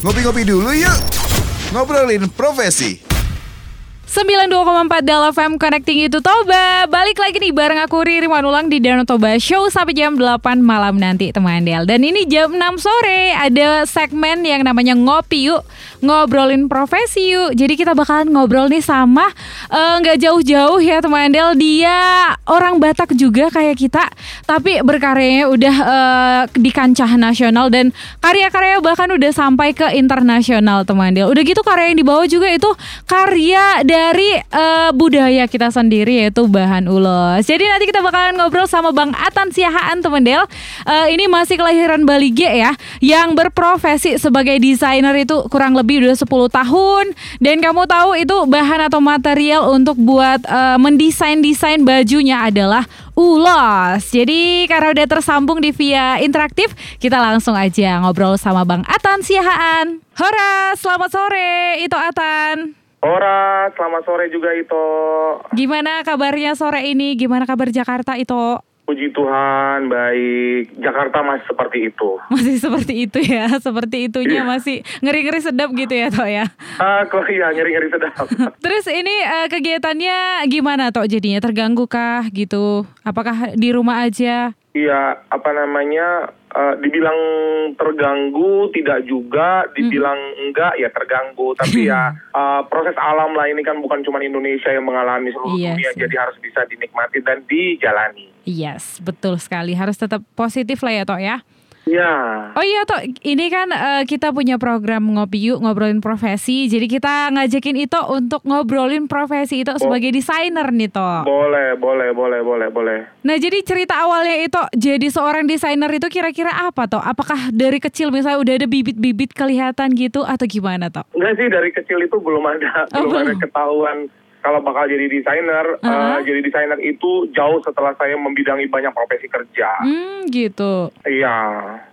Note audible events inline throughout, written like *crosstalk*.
Ngopi-ngopi dulu yuk. Ngobrolin profesi. 92,4 Dal FM Connecting itu Toba Balik lagi nih bareng aku Riri Manulang di Danau Toba Show Sampai jam 8 malam nanti teman Del Dan ini jam 6 sore Ada segmen yang namanya Ngopi Yuk Ngobrolin profesi yuk Jadi kita bakalan ngobrol nih sama eh, nggak jauh-jauh ya teman Del Dia orang Batak juga kayak kita Tapi berkaryanya udah eh, di kancah nasional Dan karya-karya bahkan udah sampai ke internasional teman Del Udah gitu karya yang dibawa juga itu karya dari eh, budaya kita sendiri yaitu bahan ulos. Jadi nanti kita bakalan ngobrol sama Bang Atan Siahaan teman Del. Eh, ini masih kelahiran Bali G ya, yang berprofesi sebagai desainer itu kurang lebih udah 10 tahun dan kamu tahu itu bahan atau material untuk buat eh, mendesain-desain bajunya adalah ulos. Jadi karena udah tersambung di via interaktif, kita langsung aja ngobrol sama Bang Atan Siahaan. Hora, selamat sore. Itu Atan. Ora, selamat sore juga itu. Gimana kabarnya sore ini? Gimana kabar Jakarta itu? Puji Tuhan, baik. Jakarta masih seperti itu. *laughs* Masih seperti itu ya, *laughs* seperti itunya masih ngeri-ngeri sedap gitu ya Tok ya. Ah, kok iya ngeri-ngeri sedap. *laughs* Terus ini eh, kegiatannya gimana Tok jadinya? Terganggu kah gitu? Apakah di rumah aja? Iya, apa namanya? eh, dibilang terganggu, tidak juga. Dibilang enggak, ya terganggu. Tapi ya eh, proses alam lah ini kan bukan cuma Indonesia yang mengalami seluruh Iya dunia, jadi harus bisa dinikmati dan dijalani. Yes, betul sekali. Harus tetap positif lah ya Tok ya. Ya. Oh iya Tok, ini kan eh, kita punya program Ngopi Yuk, ngobrolin profesi. Jadi kita ngajakin itu untuk ngobrolin profesi itu sebagai desainer nih Tok. Boleh, boleh, boleh, boleh, boleh. Nah jadi cerita awalnya itu jadi seorang desainer itu kira-kira apa toh? Apakah dari kecil misalnya udah ada bibit-bibit kelihatan gitu atau gimana toh? Enggak sih dari kecil itu belum ada Oh, belum ada belum. ketahuan kalau bakal jadi desainer. Uh-huh. Eh, jadi desainer itu jauh setelah saya membidangi banyak profesi kerja. Hmm gitu. Iya.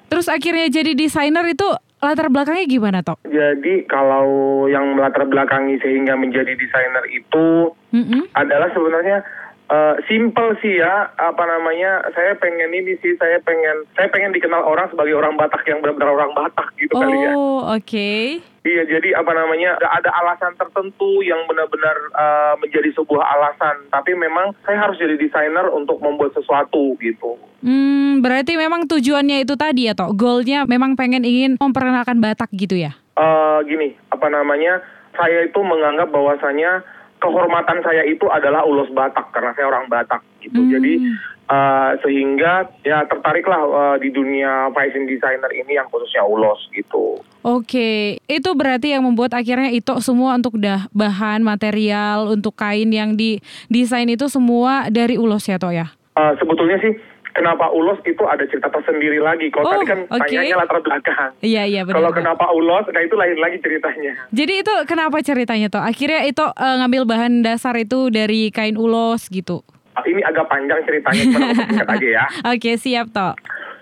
Terus akhirnya jadi desainer itu latar belakangnya gimana toh? Jadi kalau yang melatar belakangi sehingga menjadi desainer itu Mm-mm. adalah sebenarnya eh, simple sih ya apa namanya saya pengen ini sih saya pengen saya pengen dikenal orang sebagai orang Batak yang benar-benar orang Batak gitu kali ya. Oh oke. Iya, jadi apa namanya? Gak ada alasan tertentu yang benar-benar uh, menjadi sebuah alasan. Tapi memang saya harus jadi desainer untuk membuat sesuatu gitu. Hmm berarti memang tujuannya itu tadi ya toh? Goalnya memang pengen ingin memperkenalkan Batak gitu ya? Eh gini, apa namanya? Saya itu menganggap bahwasanya kehormatan saya itu adalah ulos Batak karena saya orang Batak gitu. Hmm. Jadi uh, sehingga ya tertariklah uh, di dunia fashion designer ini yang khususnya ulos gitu. Oke, itu berarti yang membuat akhirnya itu semua untuk dah bahan material untuk kain yang di desain itu semua dari ulos ya toh ya? Uh, sebetulnya sih kenapa ulos itu ada cerita tersendiri lagi. Kalau Oh, tadi kan oke. tanyanya latar belakang. Iya iya benar. Kalau kenapa ulos, nah itu lain lagi ceritanya. Jadi itu kenapa ceritanya toh? Akhirnya itu eh, ngambil bahan dasar itu dari kain ulos gitu. Ah, Ini agak panjang ceritanya, cuma aku singkat *laughs* aja ya. Oke siap toh.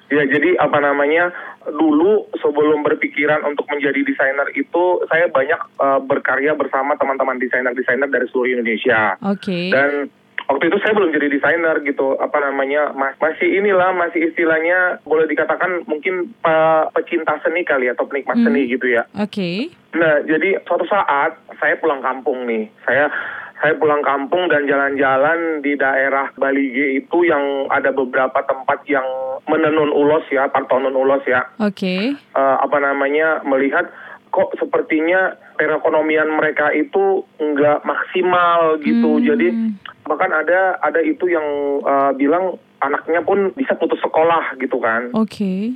Ya, jadi apa namanya, dulu sebelum berpikiran untuk menjadi desainer itu, saya banyak eh, berkarya bersama teman-teman desainer-desainer dari seluruh Indonesia. Oke. Dan waktu itu saya belum jadi desainer gitu, apa namanya, mas- masih inilah, masih istilahnya boleh dikatakan mungkin pe- pecinta seni kali ya, atau penikmat Hmm. seni gitu ya. Oke. Nah, jadi suatu saat saya pulang kampung nih. Saya saya pulang kampung dan jalan-jalan di daerah Bali G itu yang ada beberapa tempat yang menenun ulos ya, partonon ulos ya. Oke. Eh, apa namanya melihat kok sepertinya perekonomian mereka itu nggak maksimal gitu. Hmm. Jadi bahkan ada ada itu yang eh, bilang anaknya pun bisa putus sekolah gitu kan. Oke.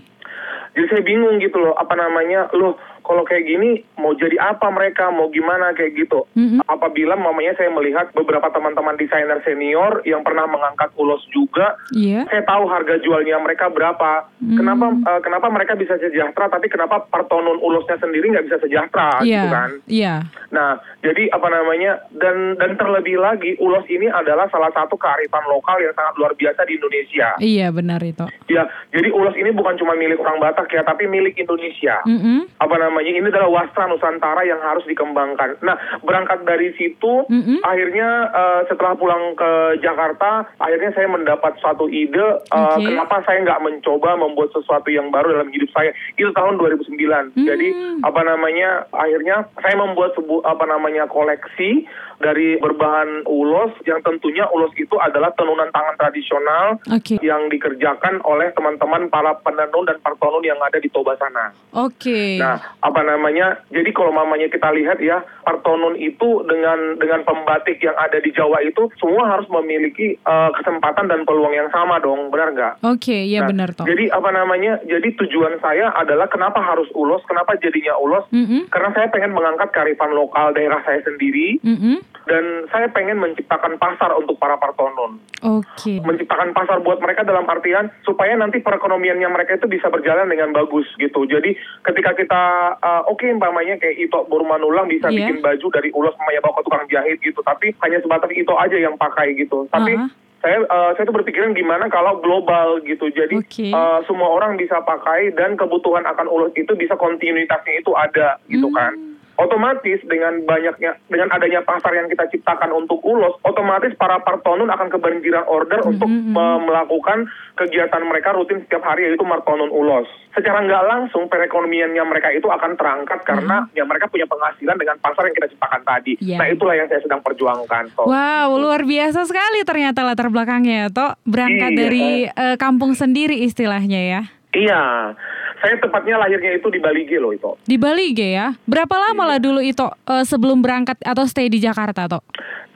Jadi saya bingung gitu loh, apa namanya, loh kalau kayak gini mau jadi apa mereka, mau gimana kayak gitu. Mm-mm. Apabila mamanya saya melihat beberapa teman-teman desainer senior yang pernah mengangkat ulos juga, Iya. saya tahu harga jualnya mereka berapa. Hmm. Kenapa eh, kenapa mereka bisa sejahtera, tapi kenapa partonon ulosnya sendiri nggak bisa sejahtera gitu Iya. kan? Iya. Nah, jadi apa namanya dan dan terlebih lagi ulos ini adalah salah satu kearifan lokal yang sangat luar biasa di Indonesia. Iya benar itu. Ya, jadi ulos ini bukan cuma milik orang Batak ya, tapi milik Indonesia. Mm-mm. Apa namanya? Ini adalah wastra Nusantara yang harus dikembangkan. Nah, berangkat dari situ, Mm-mm. akhirnya eh, setelah pulang ke Jakarta, akhirnya saya mendapat suatu ide. eh, Oke. Kenapa saya nggak mencoba membuat sesuatu yang baru dalam hidup saya? Itu tahun 2009. Hmm. Jadi apa namanya? Akhirnya saya membuat sebuah apa namanya koleksi dari berbahan ulos yang tentunya ulos itu adalah tenunan tangan tradisional Oke. yang dikerjakan oleh teman-teman para penenun dan partonun yang ada di Toba sana. Oke. Nah, apa namanya? Jadi kalau mamanya kita lihat ya, partonun itu dengan dengan pembatik yang ada di Jawa itu semua harus memiliki eh, kesempatan dan peluang yang sama dong, benar nggak? Oke, ya Nah, benar toh. Jadi apa namanya? Jadi tujuan saya adalah kenapa harus ulos? Kenapa jadinya ulos? Mm-mm. Karena saya pengen mengangkat kearifan lokal daerah saya sendiri Mm-mm. dan saya pengen menciptakan pasar untuk para partonun Oke. menciptakan pasar buat mereka dalam artian supaya nanti perekonomiannya mereka itu bisa berjalan dengan bagus gitu. Jadi ketika kita uh, oke umpamanya kayak Ito Burmanulang bisa Iya. bikin baju dari ulos mamanya bawa ke tukang jahit gitu, tapi hanya sebatas Ito aja yang pakai gitu. Tapi Uh-huh. saya uh, saya tuh berpikiran gimana kalau global gitu. Jadi Oke. uh, semua orang bisa pakai dan kebutuhan akan ulos itu bisa kontinuitasnya itu ada gitu Hmm. kan otomatis dengan banyaknya dengan adanya pasar yang kita ciptakan untuk ulos, otomatis para partonun akan kebanjiran order untuk Mhm. me- melakukan kegiatan mereka rutin setiap hari yaitu martonun ulos. Secara nggak langsung perekonomiannya mereka itu akan terangkat karena ya mereka punya penghasilan dengan pasar yang kita ciptakan tadi. Iya. Nah itulah yang saya sedang perjuangkan. Toh. Wow, luar biasa sekali ternyata latar belakangnya, Toh. Berangkat Iya. dari eh, kampung sendiri istilahnya ya. Iya, saya tepatnya lahirnya itu di Bali G loh itu. Di Bali Ge ya. Berapa lama Iya. lah dulu itu eh, sebelum berangkat atau stay di Jakarta, Toh?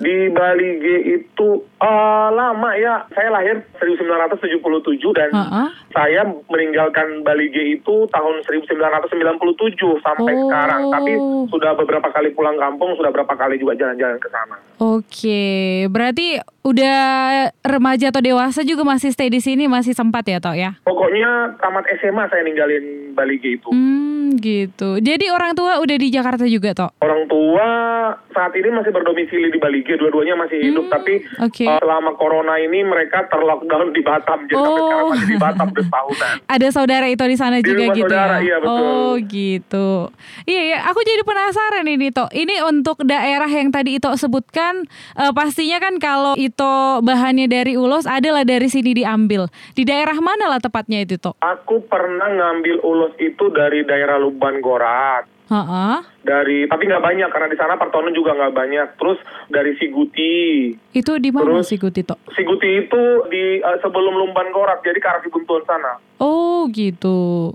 Di Bali G itu eh, lama ya. Saya lahir 1977 dan Heeh. saya meninggalkan Bali G itu tahun 1997 sampai Oh. sekarang. Tapi sudah beberapa kali pulang kampung, sudah berapa kali juga jalan-jalan ke sana. Oke, berarti udah remaja atau dewasa juga masih stay di sini masih sempat ya, Toh ya? Pokoknya tamat SMA saya ninggalin Bali G itu. Hmm, gitu. Jadi orang tua udah di Jakarta juga, Toh? Orang tua saat ini masih berdomisili di Bali G, dua-duanya masih hidup. Hmm, Tapi oke. eh, selama corona ini mereka terlockdown di Batam, jadi sampai Oh. sekarang masih di Batam udah setahunan. *laughs* Ada saudara itu di sana Di juga rumah gitu saudara, ya. iya, betul. Oh, gitu. Iya ya, aku jadi penasaran ini Toh. Ini untuk daerah yang tadi Ito sebutkan eh, pastinya kan kalau Ito bahannya dari ulos adalah dari sini diambil. Di daerah mana lah tepatnya itu Toh? Aku pernah ngambil ulos itu dari daerah Luban Gorat. Heeh. Dari tapi nggak banyak karena di sana partonen juga nggak banyak. Terus dari Siguti. Itu di mana Terus- sih Guti Toh? Siguti itu di eh, sebelum Lumban Gorat, jadi ke arah Buntuan sana. Oh, gitu.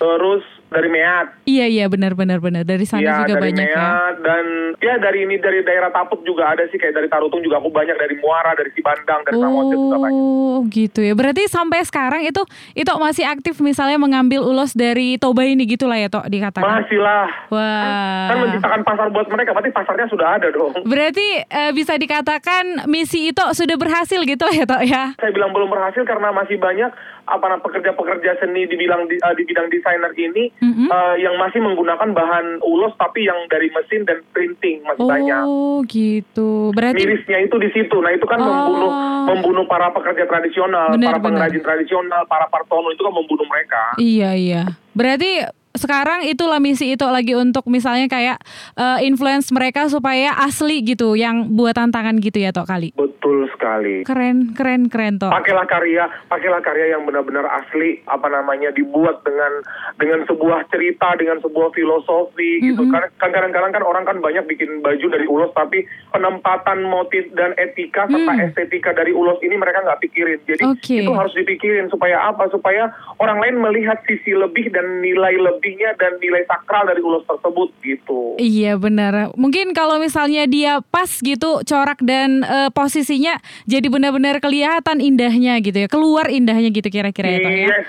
Terus dari Meat. Iya iya benar benar benar dari sana Iya, juga dari banyak ya. Meat dan ya dari ini dari daerah Taput juga ada sih kayak dari Tarutung juga aku banyak dari Muara, dari Cibandang, dari Samosir juga banyak. Oh gitu ya. Berarti sampai sekarang itu itu masih aktif misalnya mengambil ulos dari Toba ini gitulah ya Tok dikatakan. Masih lah. Wah. Kan menciptakan pasar buat mereka, berarti pasarnya sudah ada dong. Berarti eh, bisa dikatakan misi itu sudah berhasil gitu lah ya Tok ya. Saya bilang belum berhasil karena masih banyak apa pekerja-pekerja seni di bidang di, eh, di bidang desainer ini Mm-mm. eh, yang masih menggunakan bahan ulos tapi yang dari mesin dan printing masih banyak. Oh gitu. Berarti Mirisnya itu di situ. Nah, itu kan Oh. membunuh membunuh para pekerja tradisional, Benar, para benar. pengrajin tradisional, para partono itu kan membunuh mereka. Iya iya. Berarti sekarang itulah misi itu lagi untuk misalnya kayak eh, influence mereka supaya asli gitu yang buatan tangan gitu ya Tok kali. Betul sekali. Keren keren keren Tok. Pakailah karya, pakailah karya yang benar-benar asli, apa namanya dibuat dengan dengan sebuah cerita, dengan sebuah filosofi gitu. Mm-mm. Karena kan kadang-kadang kan orang kan banyak bikin baju dari ulos, tapi penempatan motif dan etika serta Mm. estetika dari ulos ini mereka nggak pikirin. Jadi Oke. itu harus dipikirin supaya apa? Supaya orang lain melihat sisi lebih dan nilai lebihnya dan nilai sakral dari ulos tersebut gitu. Iya benar. Mungkin kalau misalnya dia pas gitu corak dan eh, posisinya jadi benar-benar kelihatan indahnya gitu ya. Keluar indahnya gitu kira-kira ya ya.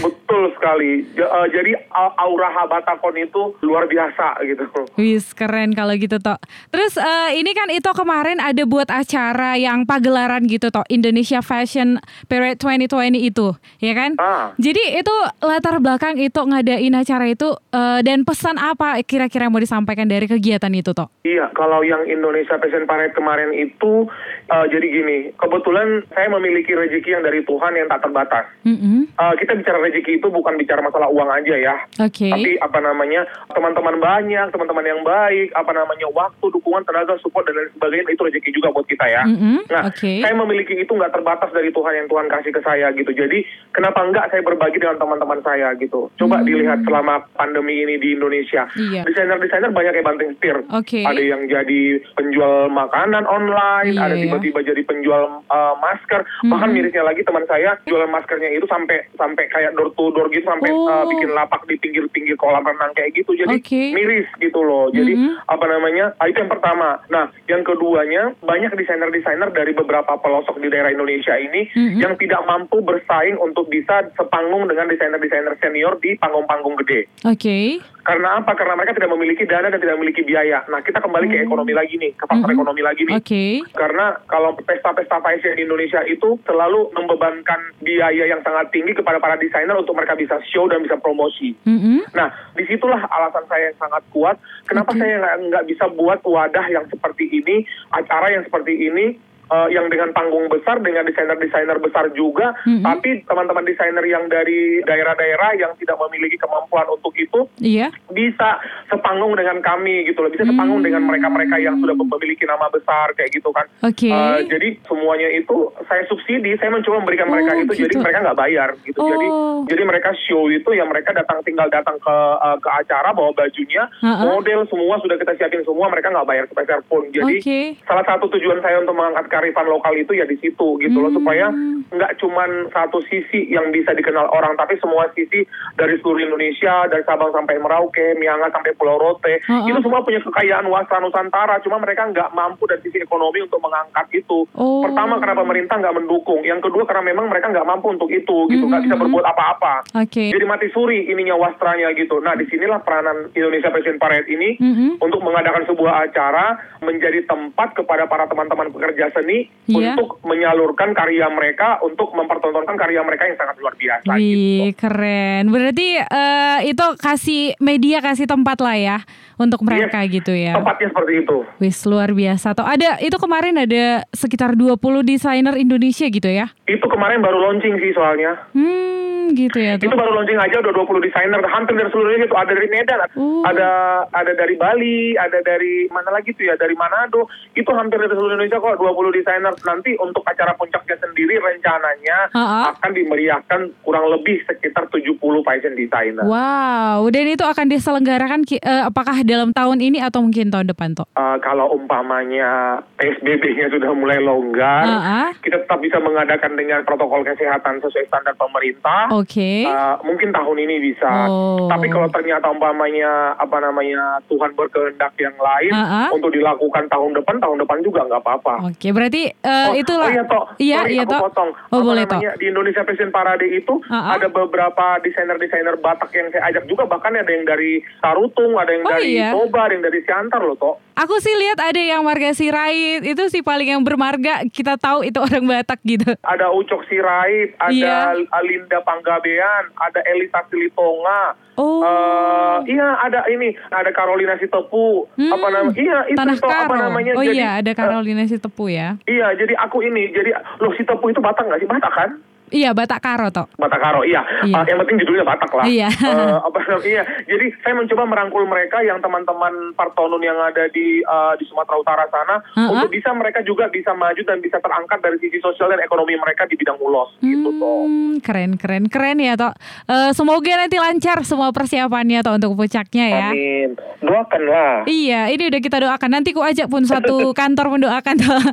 Betul sekali. Eh, jadi aura Habatakon itu luar biasa gitu. Wis keren kalau gitu toh. Terus eh, ini kan itu kemarin ada buat acara yang pagelaran gitu toh Indonesia Fashion Parade 2020 itu, ya kan? Ah. Jadi itu latar belakang itu ngadain acara itu eh, dan pesan apa kira-kira yang mau disampaikan dari kegiatan itu toh? Iya, kalau yang Indonesia Fashion Parade kemarin itu jadi gini, kebetulan saya memiliki rezeki yang dari Tuhan yang tak terbatas. Mm-mm. Eh, kita bicara rezeki itu bukan bicara masalah uang aja ya. Oke. Tapi apa namanya teman-teman banyak, teman-teman yang baik, apa namanya waktu, dukungan, tenaga, support dan lain sebagainya itu rezeki juga buat kita ya. Mm-mm, Nah, oke. saya memiliki itu nggak terbatas dari Tuhan yang Tuhan kasih ke saya gitu. Jadi kenapa nggak saya berbagi dengan teman-teman saya gitu. Coba dilihat selama pandemi ini di Indonesia. Hmm. Iya. Desainer-desainer banyak yang banting setir. Oke. Ada yang jadi penjual makanan online, Iya, ada iya. tiba-tiba jadi penjual uh, masker. Bahkan mirisnya lagi teman saya jualan maskernya itu sampai sampai kayak door to door gitu sampai Oh. uh, bikin lapak di pinggir-pinggir kolam renang kayak gitu. Jadi Oke. miris gitu loh. Jadi Mhm. apa namanya? ah, itu yang pertama. Nah, yang keduanya banyak desainer-desainer dari beberapa pelosok di daerah Indonesia ini Mhm. yang tidak mampu bersaing untuk bisa sepanggung dengan desainer-desainer senior di panggung-panggung gede. Oke. Karena apa? Karena mereka tidak memiliki dana dan tidak memiliki biaya. Nah, kita kembali ke ekonomi lagi nih, ke faktor Mhm. ekonomi lagi nih. Oke. Karena kalau pesta-pesta fashion di Indonesia itu selalu membebankan biaya yang sangat tinggi kepada para desainer untuk mereka bisa show dan bisa promosi. Mm-mm. Nah, di situlah alasan saya yang sangat kuat. Kenapa Oke. saya nggak bisa buat wadah yang seperti ini, acara yang seperti ini, eh, yang dengan panggung besar, dengan desainer-desainer besar juga, Mhm. tapi teman-teman desainer yang dari daerah-daerah yang tidak memiliki kemampuan untuk itu Iya. bisa sepanggung dengan kami gitu loh, bisa sepanggung Hmm. dengan mereka-mereka yang sudah memiliki nama besar kayak gitu kan. Oke. Eh, jadi semuanya itu saya subsidi, saya mencoba memberikan Oh, mereka itu, jadi gitu. mereka nggak bayar gitu. Jadi Oh. jadi mereka show itu yang mereka datang tinggal datang ke eh, ke acara bawa bajunya, Ha-ha. model semua sudah kita siapin semua, mereka nggak bayar sepeser pun. Jadi Oke. salah satu tujuan saya untuk mengangkat kearifan lokal itu ya di situ gitu loh Hmm. supaya nggak cuman satu sisi yang bisa dikenal orang tapi semua sisi dari seluruh Indonesia dari Sabang sampai Merauke, Miangas sampai Pulau Rote Uh-uh. itu semua punya kekayaan wasra Nusantara cuma mereka nggak mampu dari sisi ekonomi untuk mengangkat itu. Oh. Pertama karena pemerintah nggak mendukung, yang kedua karena memang mereka nggak mampu untuk itu gitu nggak bisa Mm-mm. berbuat apa-apa. Oke. Jadi mati suri ininya wastranya gitu. Nah di sinilah peranan Indonesia Fashion Parade ini Mm-mm. untuk mengadakan sebuah acara menjadi tempat kepada para teman-teman pekerja seni Iya. untuk menyalurkan karya mereka untuk mempertontonkan karya mereka yang sangat luar biasa gitu. Wih, keren. Berarti eh, itu kasih media kasih tempat lah ya untuk mereka Yes, gitu ya. Tempatnya seperti itu. Wis luar biasa. Tuh ada itu kemarin ada sekitar 20 desainer Indonesia gitu ya. Itu kemarin baru launching sih soalnya. Hmm, gitu ya tuh. Itu baru launching aja udah 20 desainer hampir dari seluruh Indonesia itu ada dari Medan, Oh. ada ada dari Bali, ada dari mana lagi tuh ya dari Manado. Itu hampir dari seluruh Indonesia kok 20 desainer. Nanti untuk acara puncaknya sendiri rencananya Ha-ha. akan dimeriahkan kurang lebih sekitar 70 fashion designer. Wow, dan itu akan diselenggarakan eh, apakah dalam tahun ini atau mungkin tahun depan tuh? Eh, kalau umpamanya PSBB-nya sudah mulai longgar, ah. kita tetap bisa mengadakan dengan protokol kesehatan sesuai standar pemerintah. Oke. Uh, mungkin tahun ini bisa. Oh. Tapi kalau ternyata umpamanya apa namanya Tuhan berkehendak yang lain ah. untuk dilakukan tahun depan, tahun depan juga nggak apa-apa. Oke, berarti eh, Oh, itulah. oh iya toh, Iya, Sorry, iya toh. potong. Oh, Apa boleh toh. Di Indonesia Fashion Parade itu ah. ada beberapa desainer-desainer Batak yang saya ajak juga, bahkan ada yang dari Tarutung, ada yang Oh, dari iya. Toba, ada yang dari Siantar loh toh. Aku sih lihat ada yang marga Sirait itu sih paling yang bermarga kita tahu itu orang Batak gitu. Ada Ucok Sirait, ada Iya. Alinda Panggabean, ada Elita Silitonga. Oh. Eh, iya ada ini, ada Carolina Sitepu, Hmm, apa namanya? Iya itu Tanah toh, apa namanya? Oh Jadi, iya, ada eh, Carolina Sitepu ya. iya, jadi aku ini, jadi loh Sitepu itu Batak nggak sih? Batak kan? Iya, Batak Karo toh. Batak Karo, iya. Iya. Eh, yang penting judulnya Batak lah. Iya. Eh, apa namanya? Iya. Jadi saya mencoba merangkul mereka yang teman-teman Partonun yang ada di eh, di Sumatera Utara sana Uh-uh. untuk bisa mereka juga bisa maju dan bisa terangkat dari sisi sosial dan ekonomi mereka di bidang ulos gitu toh. Hmm, keren keren keren ya toh. Eh, semoga nanti lancar semua persiapannya toh untuk puncaknya ya. Amin. Doakanlah. Iya, ini udah kita doakan. Nanti ku ajak pun satu *laughs* kantor mendoakan toh. *laughs*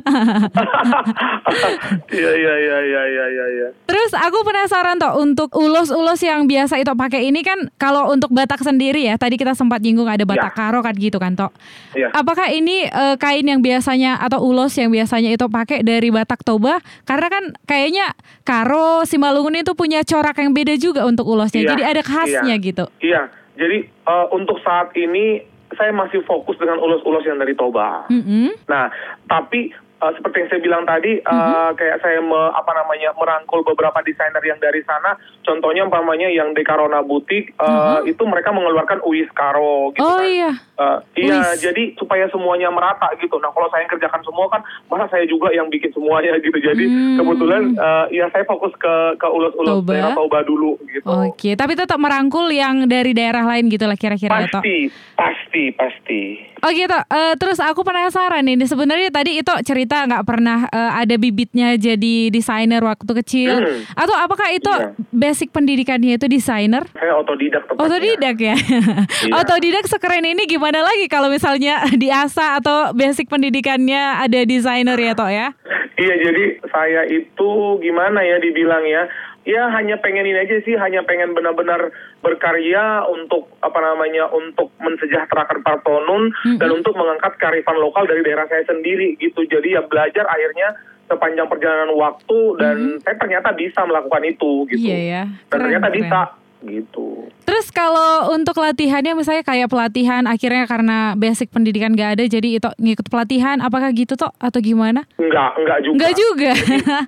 Iya iya iya iya iya iya. Terus aku penasaran toh untuk ulos-ulos yang biasa itu pakai ini kan kalau untuk Batak sendiri ya tadi kita sempat nyinggung ada Batak Ya. karo kan gitu kan toh. Iya. Apakah ini eh, kain yang biasanya atau ulos yang biasanya itu pakai dari Batak Toba? Karena kan kayaknya karo Simalungun itu punya corak yang beda juga untuk ulosnya. Iya, Jadi ada khasnya iya. gitu. Iya, jadi eh, untuk saat ini saya masih fokus dengan ulos-ulos yang dari Toba. Mm-mm. Nah, tapi eh, seperti yang saya bilang tadi, Mm-hmm. kayak saya me- apa namanya merangkul beberapa desainer yang dari sana. Contohnya umpamanya yang Dekarona Butik, eh, itu mereka mengeluarkan Uis Karo gitu Mm-hmm. Oh kan. iya. Eh, iya, jadi supaya semuanya merata gitu. Nah, kalau saya yang kerjakan semua kan, masa saya juga yang bikin semuanya gitu. Jadi Hmm. kebetulan eh, ya saya fokus ke ke ulos-ulos Toba. daerah Toba dulu gitu. Oke, tapi tetap merangkul yang dari daerah lain gitu lah kira-kira ya. Pasti, pasti, pasti. Oh gitu. Eh, terus aku penasaran ini sebenarnya tadi itu cerita nggak pernah eh, ada bibitnya jadi desainer waktu kecil Hmm. atau apakah itu Iya. basic pendidikannya itu desainer? Saya otodidak tepatnya. Otodidak ya. *laughs* Iya. Otodidak sekeren ini gimana lagi kalau misalnya diasah atau basic pendidikannya ada desainer ya toh ya? Iya, jadi saya itu gimana ya dibilang ya? Ya hanya pengen ini aja sih, hanya pengen benar-benar berkarya untuk apa namanya untuk mensejahterakan Partonun dan untuk mengangkat kearifan lokal dari daerah saya sendiri gitu. Jadi ya belajar akhirnya sepanjang perjalanan waktu dan saya ternyata bisa melakukan itu gitu. Iya ya. Dan Keren, ternyata keren. bisa gitu. Terus kalau untuk latihannya misalnya kayak pelatihan akhirnya karena basic pendidikan gak ada jadi itu ngikut pelatihan apakah gitu toh atau gimana? Enggak, enggak juga. Enggak juga. *laughs*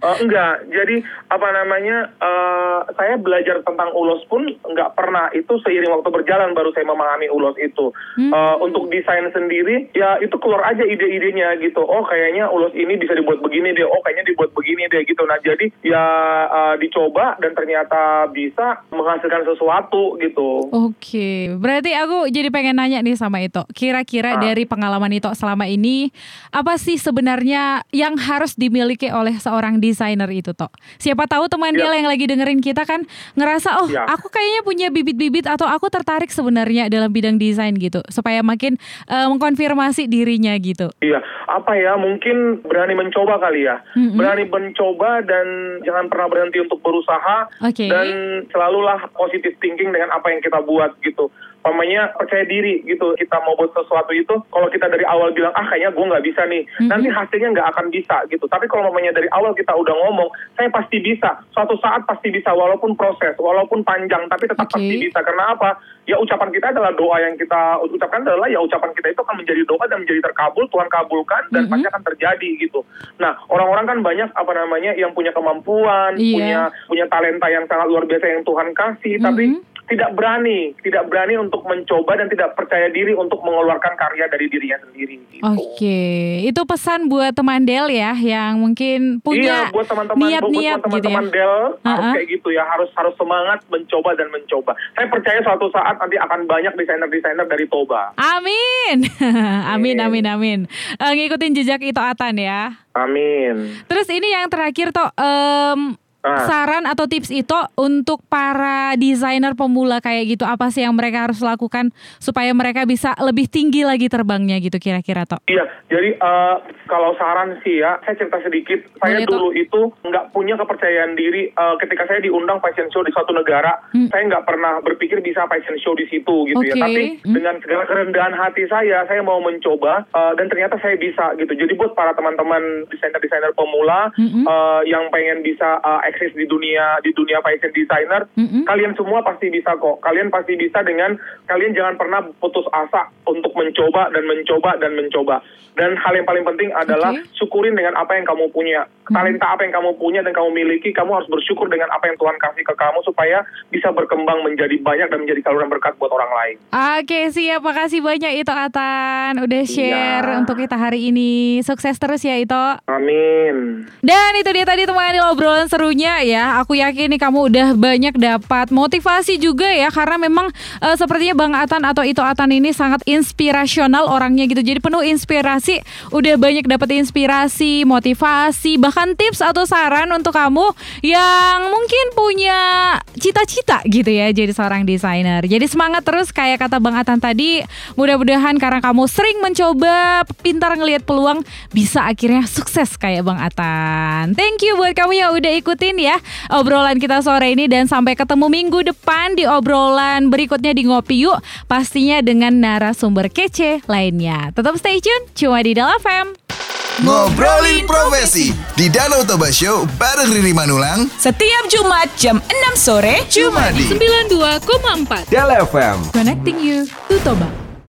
Eh, enggak, jadi apa namanya? eh, saya belajar tentang ulos pun enggak pernah. Itu seiring waktu berjalan baru saya memahami ulos itu. Eh, untuk desain sendiri, ya itu keluar aja ide-idenya gitu. Oh kayaknya ulos ini bisa dibuat begini deh. Oh kayaknya dibuat begini deh gitu. Nah jadi ya eh, dicoba dan ternyata bisa menghasilkan sesuatu gitu. Oke, berarti aku jadi pengen nanya nih sama itu. Kira-kira Ah. dari pengalaman itu selama ini apa sih sebenarnya yang harus dimiliki oleh seorang desainer itu toh? Siapa tahu teman Ya. dia yang lagi dengerin kita kan ngerasa oh Ya. aku kayaknya punya bibit-bibit atau aku tertarik sebenarnya dalam bidang desain gitu supaya makin eh, mengkonfirmasi dirinya gitu. Iya, apa ya? Mungkin berani mencoba kali ya. Mm-mm. Berani mencoba dan jangan pernah berhenti untuk berusaha. Oke. Dan selalulah positive thinking dengan apa yang kita buat gitu. Pokoknya percaya diri gitu. Kita mau buat sesuatu itu, kalau kita dari awal bilang ah kayaknya gue nggak bisa nih, nanti hasilnya nggak akan bisa gitu. Tapi kalau mamanya dari awal kita udah ngomong, saya pasti bisa. Suatu saat pasti bisa, walaupun proses, walaupun panjang, tapi tetap Oke. pasti bisa. Karena apa? Ya ucapan kita adalah doa yang kita ucapkan adalah ya ucapan kita itu akan menjadi doa dan menjadi terkabul, Tuhan kabulkan dan pasti akan terjadi gitu. Nah orang-orang kan banyak apa namanya yang punya kemampuan, Iya. punya punya talenta yang sangat luar biasa yang Tuhan kasih, tapi tidak berani, tidak berani untuk mencoba dan tidak percaya diri untuk mengeluarkan karya dari dirinya sendiri. Gitu. Oke, itu pesan buat teman Del ya yang mungkin punya iya, buat teman-teman, buat niat-niat gitu ya. teman-teman Del harus Uh-uh. kayak gitu ya, harus harus semangat mencoba dan mencoba. Saya percaya suatu saat nanti akan banyak desainer-desainer dari Toba. Amin. *laughs* amin, amin, amin. Eh, ngikutin jejak itu Atan ya. Amin. Terus ini yang terakhir toh em, Ah. saran atau tips itu untuk para desainer pemula kayak gitu apa sih yang mereka harus lakukan supaya mereka bisa lebih tinggi lagi terbangnya gitu kira-kira toh. Iya, jadi eh, kalau saran sih ya, saya cerita sedikit. Saya Boleh, dulu itu nggak punya kepercayaan diri eh, ketika saya diundang fashion show di suatu negara. Hmm. Saya nggak pernah berpikir bisa fashion show di situ gitu ya. Oke. Tapi Hmm. dengan segala kerendahan hati saya, saya mau mencoba eh, dan ternyata saya bisa gitu. Jadi buat para teman-teman desainer-desainer pemula Mm-mm. eh, yang pengen bisa eh, eksis di dunia di dunia fashion designer, Mm-mm. kalian semua pasti bisa kok. Kalian pasti bisa dengan kalian jangan pernah putus asa untuk mencoba dan mencoba dan mencoba. Dan hal yang paling penting adalah Oke. syukurin dengan apa yang kamu punya. Talenta apa yang kamu punya dan kamu miliki, kamu harus bersyukur dengan apa yang Tuhan kasih ke kamu supaya bisa berkembang menjadi banyak dan menjadi saluran berkat buat orang lain. Oke siap, makasih banyak itu Atan udah share Iya. untuk kita hari ini. Sukses terus ya itu. Amin. Dan itu dia tadi teman obrolan serunya ya. Aku yakin nih kamu udah banyak dapat motivasi juga ya karena memang eh, sepertinya Bang Atan atau itu Atan ini sangat inspirasional orangnya gitu. Jadi penuh inspirasi, udah banyak dapat inspirasi, motivasi, bahkan bahkan tips atau saran untuk kamu yang mungkin punya cita-cita gitu ya jadi seorang desainer. Jadi semangat terus kayak kata Bang Atan tadi, mudah-mudahan karena kamu sering mencoba, pintar ngelihat peluang, bisa akhirnya sukses kayak Bang Atan. Thank you buat kamu yang udah ikutin ya obrolan kita sore ini dan sampai ketemu minggu depan di obrolan berikutnya di Ngopi Yuk, pastinya dengan narasumber kece lainnya. Tetap stay tune, cuma di Dalam FM. Ngobrolin profesi di Danau Toba Show bareng Riri Manulang Setiap Jumat jam 6 sore cuma di 92,4 Del FM. Connecting you to Toba.